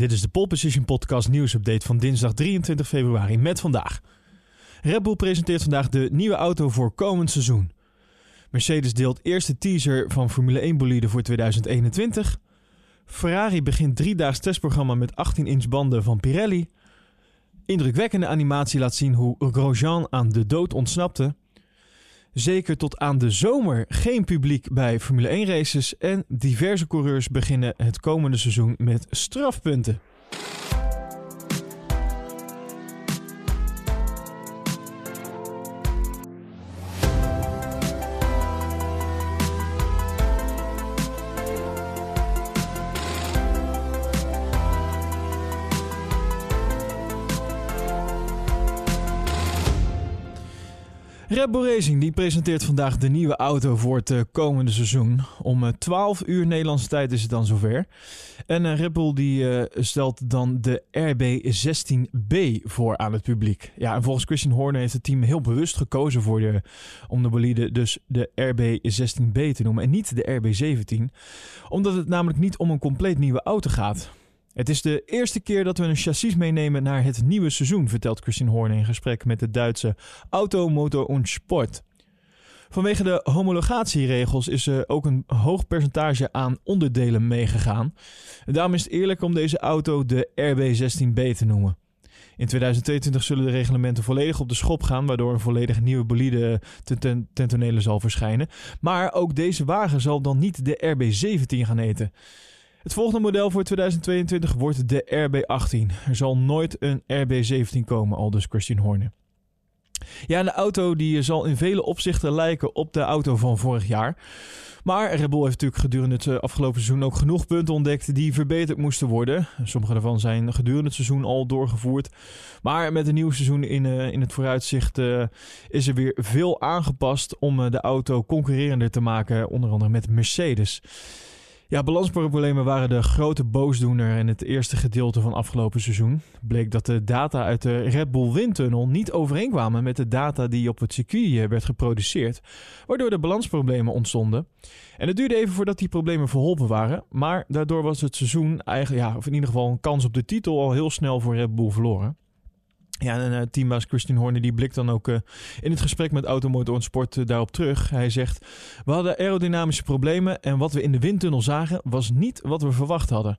Dit is de Pole Position Podcast nieuwsupdate van dinsdag 23 februari met vandaag. Red Bull presenteert vandaag de nieuwe auto voor komend seizoen. Mercedes deelt eerste teaser van Formule 1 bolide voor 2021. Ferrari begint driedaags testprogramma met 18-inch banden van Pirelli. Indrukwekkende animatie laat zien hoe Grosjean aan de dood ontsnapte. Zeker tot aan de zomer geen publiek bij Formule 1 races en diverse coureurs beginnen het komende seizoen met strafpunten. Red Bull Racing die presenteert vandaag de nieuwe auto voor het eh, komende seizoen. Om 12 eh, uur Nederlandse tijd is het dan zover. En uh, Red Bull die, stelt dan de RB16B voor aan het publiek. Ja, en volgens Christian Horner heeft het team heel bewust gekozen voor de, om de bolide dus de RB16B te noemen en niet de RB17. Omdat het namelijk niet om een compleet nieuwe auto gaat. Het is de eerste keer dat we een chassis meenemen naar het nieuwe seizoen, vertelt Christian Horner in gesprek met de Duitse Auto, Motor und Sport. Vanwege de homologatieregels is er ook een hoog percentage aan onderdelen meegegaan. daarom is het eerlijk om deze auto de RB16B te noemen. In 2022 zullen de reglementen volledig op de schop gaan, waardoor een volledig nieuwe bolide ten, ten zal verschijnen. Maar ook deze wagen zal dan niet de RB17 gaan eten. Het volgende model voor 2022 wordt de RB18. Er zal nooit een RB17 komen, al dus Christian Horner. Ja, de auto die zal in vele opzichten lijken op de auto van vorig jaar. Maar Red Bull heeft natuurlijk gedurende het eh, afgelopen seizoen ook genoeg punten ontdekt die verbeterd moesten worden. Sommige daarvan zijn gedurende het seizoen al doorgevoerd. Maar met een nieuw seizoen in, uh, in het vooruitzicht uh, is er weer veel aangepast om de auto concurrerender te maken, onder andere met Mercedes. Ja, balansproblemen waren de grote boosdoener in het eerste gedeelte van afgelopen seizoen. Bleek dat de data uit de Red Bull windtunnel niet overeenkwamen met de data die op het circuit eh, werd geproduceerd, waardoor de balansproblemen ontstonden. En het duurde even voordat die problemen verholpen waren, maar daardoor was het seizoen eigenlijk, ja, of in ieder geval een kans op de titel al heel snel voor Red Bull verloren. Ja, en uh, teambaas Christian Horner die blikt dan ook uh, in het gesprek met Automotor Sport uh, daarop terug. Hij zegt, we hadden aerodynamische problemen en wat we in de windtunnel zagen was niet wat we verwacht hadden.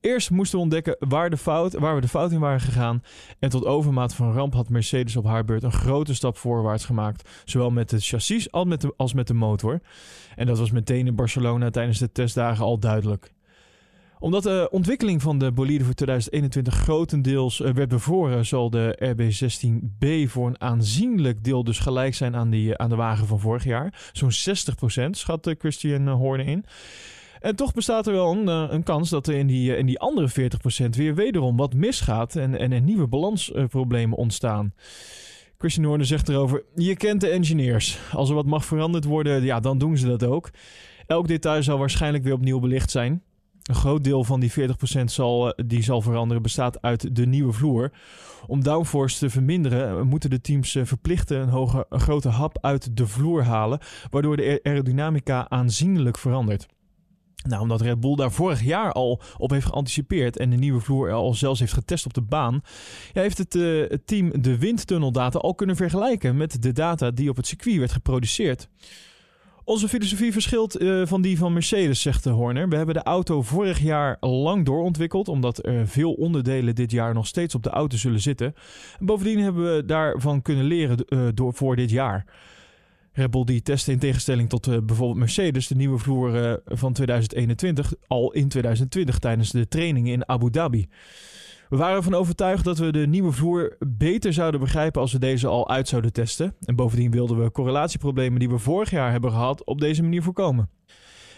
Eerst moesten we ontdekken waar, de fout, waar we de fout in waren gegaan. En tot overmaat van ramp had Mercedes op haar beurt een grote stap voorwaarts gemaakt. Zowel met het chassis als met de, als met de motor. En dat was meteen in Barcelona tijdens de testdagen al duidelijk omdat de ontwikkeling van de bolide voor 2021 grotendeels uh, werd bevoren, zal de RB16B voor een aanzienlijk deel dus gelijk zijn aan, die, aan de wagen van vorig jaar. Zo'n 60% schat Christian Horner in. En toch bestaat er wel een, eh, kans dat er in die, in die andere 40% weer wederom wat misgaat en, en nieuwe balansproblemen ontstaan. Christian Horner zegt erover: Je kent de engineers. Als er wat mag veranderd worden, ja, dan doen ze dat ook. Elk detail zal waarschijnlijk weer opnieuw belicht zijn. Een groot deel van die 40% zal, eh, die zal veranderen bestaat uit de nieuwe vloer. Om downforce te verminderen eh, moeten de teams eh, verplichten een, hoge, grote hap uit de vloer halen, waardoor de aerodynamica aanzienlijk verandert. Nou, omdat Red Bull daar vorig jaar al op heeft geanticipeerd en de nieuwe vloer al zelfs heeft getest op de baan, ja, heeft het, het team de windtunneldata al kunnen vergelijken met de data die op het circuit werd geproduceerd. Onze filosofie verschilt uh, van die van Mercedes, zegt de Horner. We hebben de auto vorig jaar lang doorontwikkeld, omdat er veel onderdelen dit jaar nog steeds op de auto zullen zitten. En bovendien hebben we daarvan kunnen leren uh, door, voor dit jaar. Red die testte in tegenstelling tot bijvoorbeeld Mercedes de nieuwe vloer van 2021 al in 2020 tijdens de trainingen in Abu Dhabi. We waren ervan overtuigd dat we de nieuwe vloer beter zouden begrijpen als we deze al uit zouden testen. En bovendien wilden we correlatieproblemen die we vorig jaar hebben gehad op deze manier voorkomen.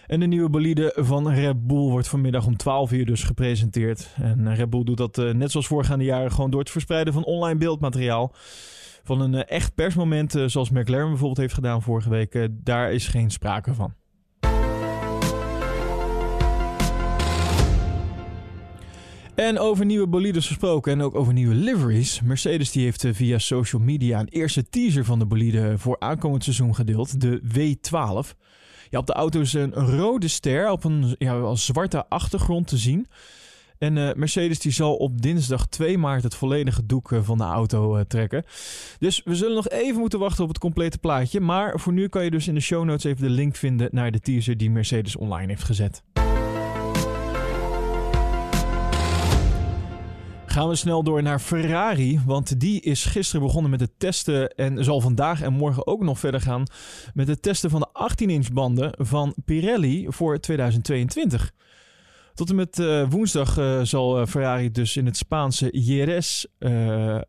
En de nieuwe bolide van Red Bull wordt vanmiddag om 12 uur dus gepresenteerd. En Red Bull doet dat uh, net zoals voorgaande jaren gewoon door het verspreiden van online beeldmateriaal. Van een uh, echt persmoment uh, zoals McLaren bijvoorbeeld heeft gedaan vorige week, daar is geen sprake van. En over nieuwe bolides gesproken en ook over nieuwe liveries. Mercedes die heeft eh, via social media een eerste teaser van de bolide voor aankomend seizoen gedeeld. De W12. Ja, op de auto is een rode ster op een ja, zwarte achtergrond te zien. En Mercedes die zal op dinsdag 2 maart het volledige doek van de auto trekken. Dus we zullen nog even moeten wachten op het complete plaatje. Maar voor nu kan je dus in de show notes even de link vinden naar de teaser die Mercedes online heeft gezet. Gaan we snel door naar Ferrari, want die is gisteren begonnen met het testen en zal vandaag en morgen ook nog verder gaan met het testen van de 18-inch banden van Pirelli voor 2022. Tot en met uh, woensdag uh, zal uh, Ferrari dus in het Spaanse Jerez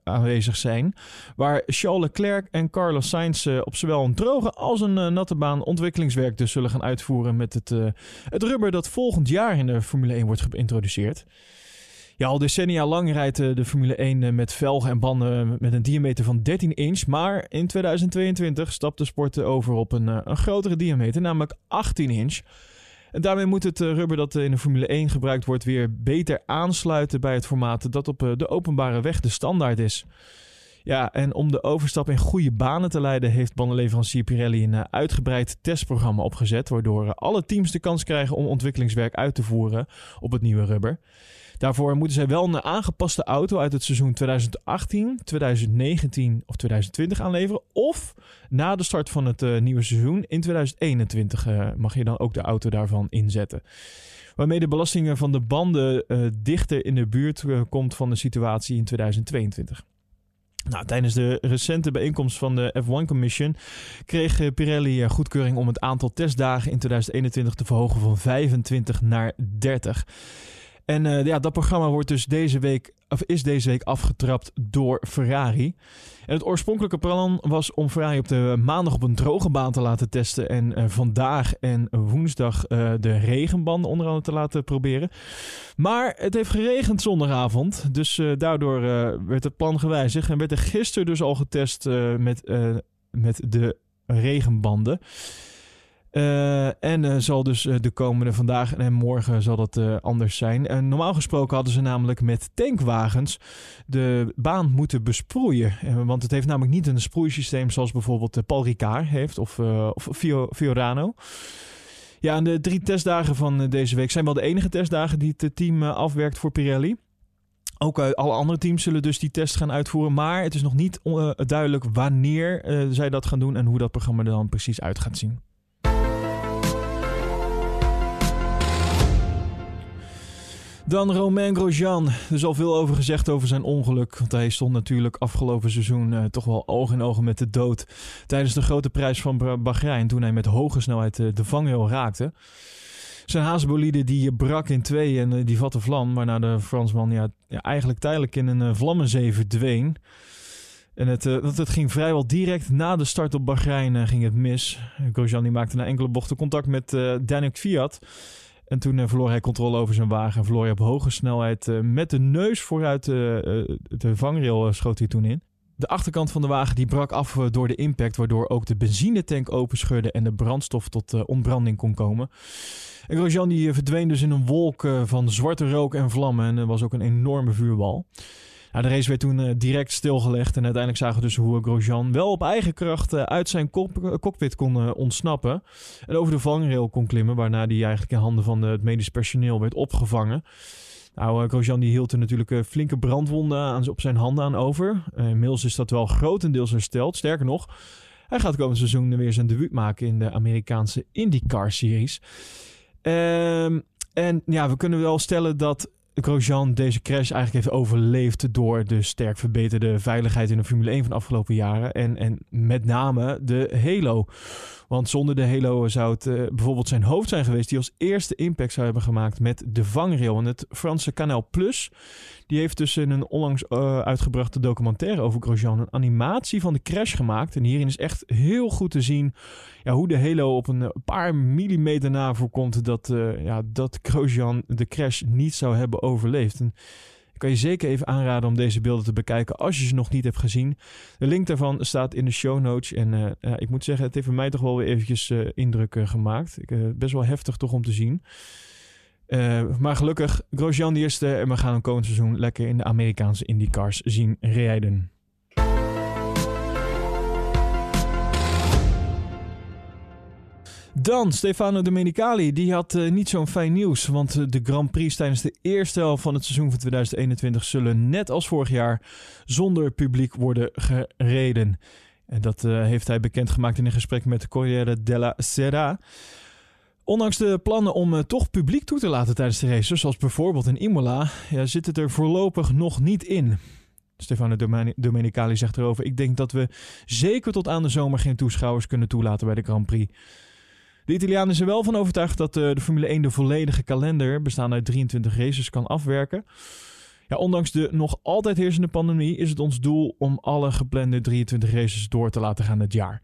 aanwezig zijn. Waar Charles Leclerc en Carlos Sainz op zowel een droge als een natte baan ontwikkelingswerk dus zullen gaan uitvoeren met het, het rubber dat volgend jaar in de Formule 1 wordt geïntroduceerd. Ja, al decennia lang rijdt de Formule 1 met velgen en banden met een diameter van 13 inch. Maar in 2022 stapt de sport over op een, een grotere diameter, namelijk 18 inch. En daarmee moet het eh, rubber dat in de Formule 1 gebruikt wordt weer beter aansluiten bij het formaat dat op eh, de openbare weg de standaard is. Ja, en om de overstap in goede banen te leiden, heeft bandenleverancier Pirelli een eh, uitgebreid testprogramma opgezet, waardoor alle teams de kans krijgen om ontwikkelingswerk uit te voeren op het nieuwe rubber. Daarvoor moeten zij wel een aangepaste auto uit het seizoen 2018, 2019 of 2020 aanleveren. Of na de start van het uh, nieuwe seizoen in 2021 uh, eh, mag je dan ook de auto daarvan inzetten. Waarmee de belastingen van de banden uh, dichter in de buurt komt van de situatie in 2022. Nou, tijdens de recente bijeenkomst van de F1 Commission kreeg Pirelli goedkeuring om het aantal testdagen in 2021 te verhogen van 25 naar 30. En uh, ja, dat programma wordt dus deze week, of is deze week afgetrapt door Ferrari. En het oorspronkelijke plan was om Ferrari op de maandag op een droge baan te laten testen. En uh, vandaag en woensdag uh, de regenbanden onder andere te laten proberen. Maar het heeft geregend zondagavond. Dus daardoor werd het plan gewijzigd. En werd er gisteren dus al getest met, met de regenbanden. Uh, en uh, zal dus uh, de komende vandaag en morgen zal dat anders zijn. normaal gesproken hadden ze namelijk met tankwagens de baan moeten besproeien. want het heeft namelijk niet een sproeisysteem zoals bijvoorbeeld Paul Ricard heeft of, of Fiorano. Ja, de drie testdagen van deze week zijn wel de enige testdagen die het team afwerkt voor Pirelli. Ook alle andere teams zullen dus die test gaan uitvoeren. Maar het is nog niet duidelijk wanneer zij dat gaan doen en hoe dat programma er dan precies uit gaat zien. Dan Romain Grosjean. Er is al veel over gezegd over zijn ongeluk. Want hij stond natuurlijk afgelopen seizoen uh, toch wel oog in ogen met de dood. Tijdens de grote prijs van Bahrein. Toen hij met hoge snelheid uh, de vangrail raakte. Zijn haasbolide die brak in twee en uh, die vatte vlam. Waarna de Fransman ja, eigenlijk tijdelijk in een vlammenzee verdween. En het, het, ging vrijwel direct na de start op Bahrein ging het mis. Grosjean die maakte na enkele bochten contact met Daniel Fiat. En toen uh, verloor hij controle over zijn wagen. Verloor hij op hoge snelheid uh, met de neus vooruit uh, de vangrail schoot hij toen in. De achterkant van de wagen die brak af door de impact, waardoor ook de benzinetank openscheurde en de brandstof tot ontbranding kon komen. En Grosjean die verdween dus in een wolk van zwarte rook en vlammen en er was ook een enorme vuurbal. Nou, de race werd toen uh, direct stilgelegd. En uiteindelijk zagen we dus hoe Grosjean wel op eigen kracht uh, uit zijn cockpit kon ontsnappen. En over de vangrail kon klimmen. Waarna hij eigenlijk in handen van het medisch personeel werd opgevangen. Nou, Grosjean die hield er natuurlijk flinke brandwonden aan, op zijn handen aan over. inmiddels is dat wel grotendeels hersteld. Sterker nog, hij gaat komend seizoen weer zijn debuut maken in de Amerikaanse IndyCar-series. Ehm, en ja, we kunnen wel stellen dat Grosjean deze crash eigenlijk heeft overleefd door de sterk verbeterde veiligheid in de Formule 1 van de afgelopen jaren. En, en met name de Halo. Want zonder de Halo zou het uh, bijvoorbeeld zijn hoofd zijn geweest die als eerste impact zou hebben gemaakt met de vangrail. En het Franse Canal Plus, die heeft dus in een onlangs uh, uitgebrachte documentaire over Grosjean een animatie van de crash gemaakt. En hierin is echt heel goed te zien ja, hoe de Halo op een paar millimeter na voorkomt dat, uh, ja, dat Grosjean de crash niet zou hebben overleefd. En kan je zeker even aanraden om deze beelden te bekijken als je ze nog niet hebt gezien. De link daarvan staat in de show notes. En uh, ik moet zeggen, het heeft voor mij toch wel weer eventjes uh, indruk uh, gemaakt. Ik, best wel heftig toch om te zien. maar gelukkig, Grosjean die eerste en we gaan een komend seizoen lekker in de Amerikaanse IndyCars zien rijden. Dan Stefano Domenicali, die had uh, niet zo'n fijn nieuws. Want uh, de Grand Prix tijdens de eerste helft van het seizoen van 2021 zullen net als vorig jaar zonder publiek worden gereden. En dat uh, heeft hij bekendgemaakt in een gesprek met de Corriere della Sera. Ondanks de plannen om toch publiek toe te laten tijdens de races, zoals bijvoorbeeld in Imola, ja, zit het er voorlopig nog niet in. Stefano Domenicali zegt erover: Ik denk dat we zeker tot aan de zomer geen toeschouwers kunnen toelaten bij de Grand Prix. De Italiaan is er wel van overtuigd dat uh, de Formule 1 de volledige kalender, bestaande uit 23 races, kan afwerken. Ja, ondanks de nog altijd heersende pandemie is het ons doel om alle geplande 23 races door te laten gaan dit jaar.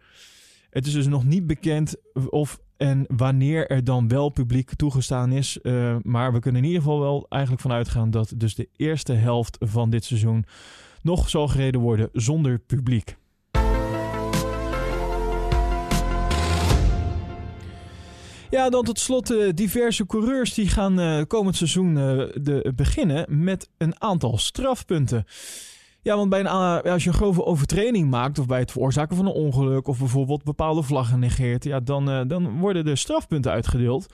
Het is dus nog niet bekend of en wanneer er dan wel publiek toegestaan is. Uh, maar we kunnen in ieder geval wel eigenlijk vanuit gaan dat dus de eerste helft van dit seizoen nog zal gereden worden zonder publiek. Ja, dan tot slot uh, diverse coureurs die gaan uh, komend seizoen uh, de, beginnen met een aantal strafpunten. Ja, want bij een, als je een grove overtreding maakt of bij het veroorzaken van een ongeluk of bijvoorbeeld bepaalde vlaggen negeert, ja, dan, dan worden de strafpunten uitgedeeld.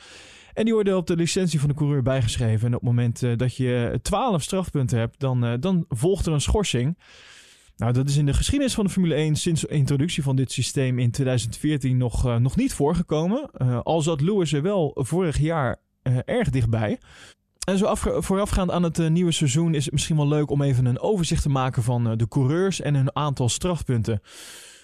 En die worden op de licentie van de coureur bijgeschreven. En op het moment dat je 12 strafpunten hebt, dan, dan volgt er een schorsing. Nou, dat is in de geschiedenis van de Formule 1 sinds de introductie van dit systeem in 2014 nog, uh, nog niet voorgekomen. Uh, al zat Lewis er wel vorig jaar uh, erg dichtbij. En zo voorafgaand aan het nieuwe seizoen is het misschien wel leuk om even een overzicht te maken van de coureurs en hun aantal strafpunten.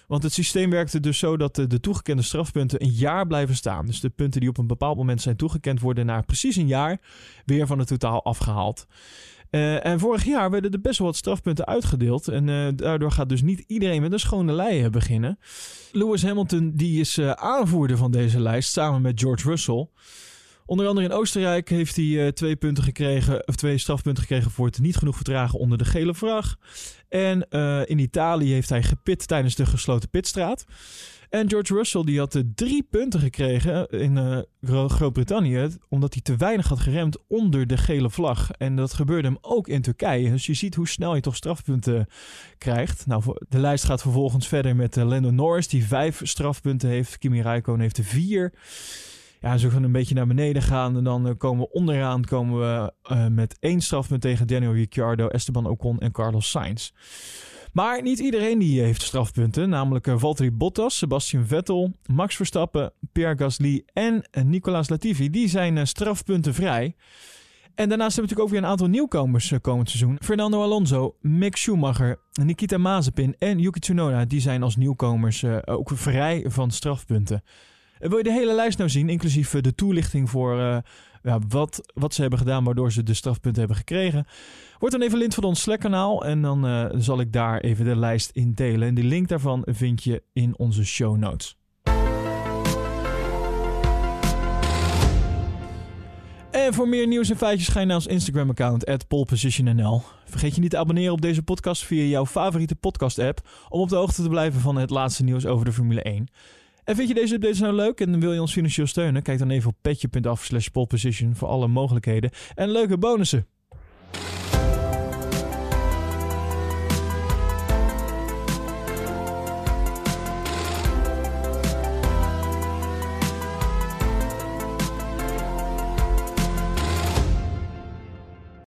Want het systeem werkte dus zo dat de, toegekende strafpunten een jaar blijven staan. Dus de punten die op een bepaald moment zijn toegekend worden na precies een jaar weer van het totaal afgehaald. Uh, en vorig jaar werden er best wel wat strafpunten uitgedeeld. En uh, daardoor gaat dus niet iedereen met een schone lei beginnen. Lewis Hamilton die is uh, aanvoerder van deze lijst samen met George Russell. Onder andere in Oostenrijk heeft hij twee punten gekregen, of twee strafpunten gekregen voor het niet genoeg vertragen onder de gele vlag. En in Italië heeft hij gepit tijdens de gesloten pitstraat. En George Russell die had drie punten gekregen in uh, Groot-Brittannië. Omdat hij te weinig had geremd onder de gele vlag. En dat gebeurde hem ook in Turkije. Dus je ziet hoe snel je toch strafpunten krijgt. Nou, de lijst gaat vervolgens verder met Lando Norris die vijf strafpunten heeft. Kimi Räikkönen heeft er vier. Ja, zo gaan een beetje naar beneden gaan. En dan komen we onderaan komen we, met één strafpunt tegen Daniel Ricciardo, Esteban Ocon en Carlos Sainz. Maar niet iedereen die heeft strafpunten. Namelijk uh, Valtteri Bottas, Sebastian Vettel, Max Verstappen, Pierre Gasly en uh, Nicolas Latifi. Die zijn uh, strafpuntenvrij. En daarnaast hebben we natuurlijk ook weer een aantal nieuwkomers komend seizoen. Fernando Alonso, Mick Schumacher, Nikita Mazepin en Yuki Tsunoda. Die zijn als nieuwkomers ook vrij van strafpunten. En wil je de hele lijst nou zien, inclusief de toelichting voor ja, wat, wat ze hebben gedaan waardoor ze de strafpunten hebben gekregen. Word dan even lid van ons Slack-kanaal en dan uh, zal ik daar even de lijst in delen. En die link daarvan vind je in onze show notes. En voor meer nieuws en feitjes ga je naar ons Instagram-account, polepositionnl. Vergeet je niet te abonneren op deze podcast via jouw favoriete podcast-app... om op de hoogte te blijven van het laatste nieuws over de Formule 1. En vind je deze updates nou leuk en wil je ons financieel steunen? Kijk dan even op petje.af slash voor alle mogelijkheden en leuke bonussen.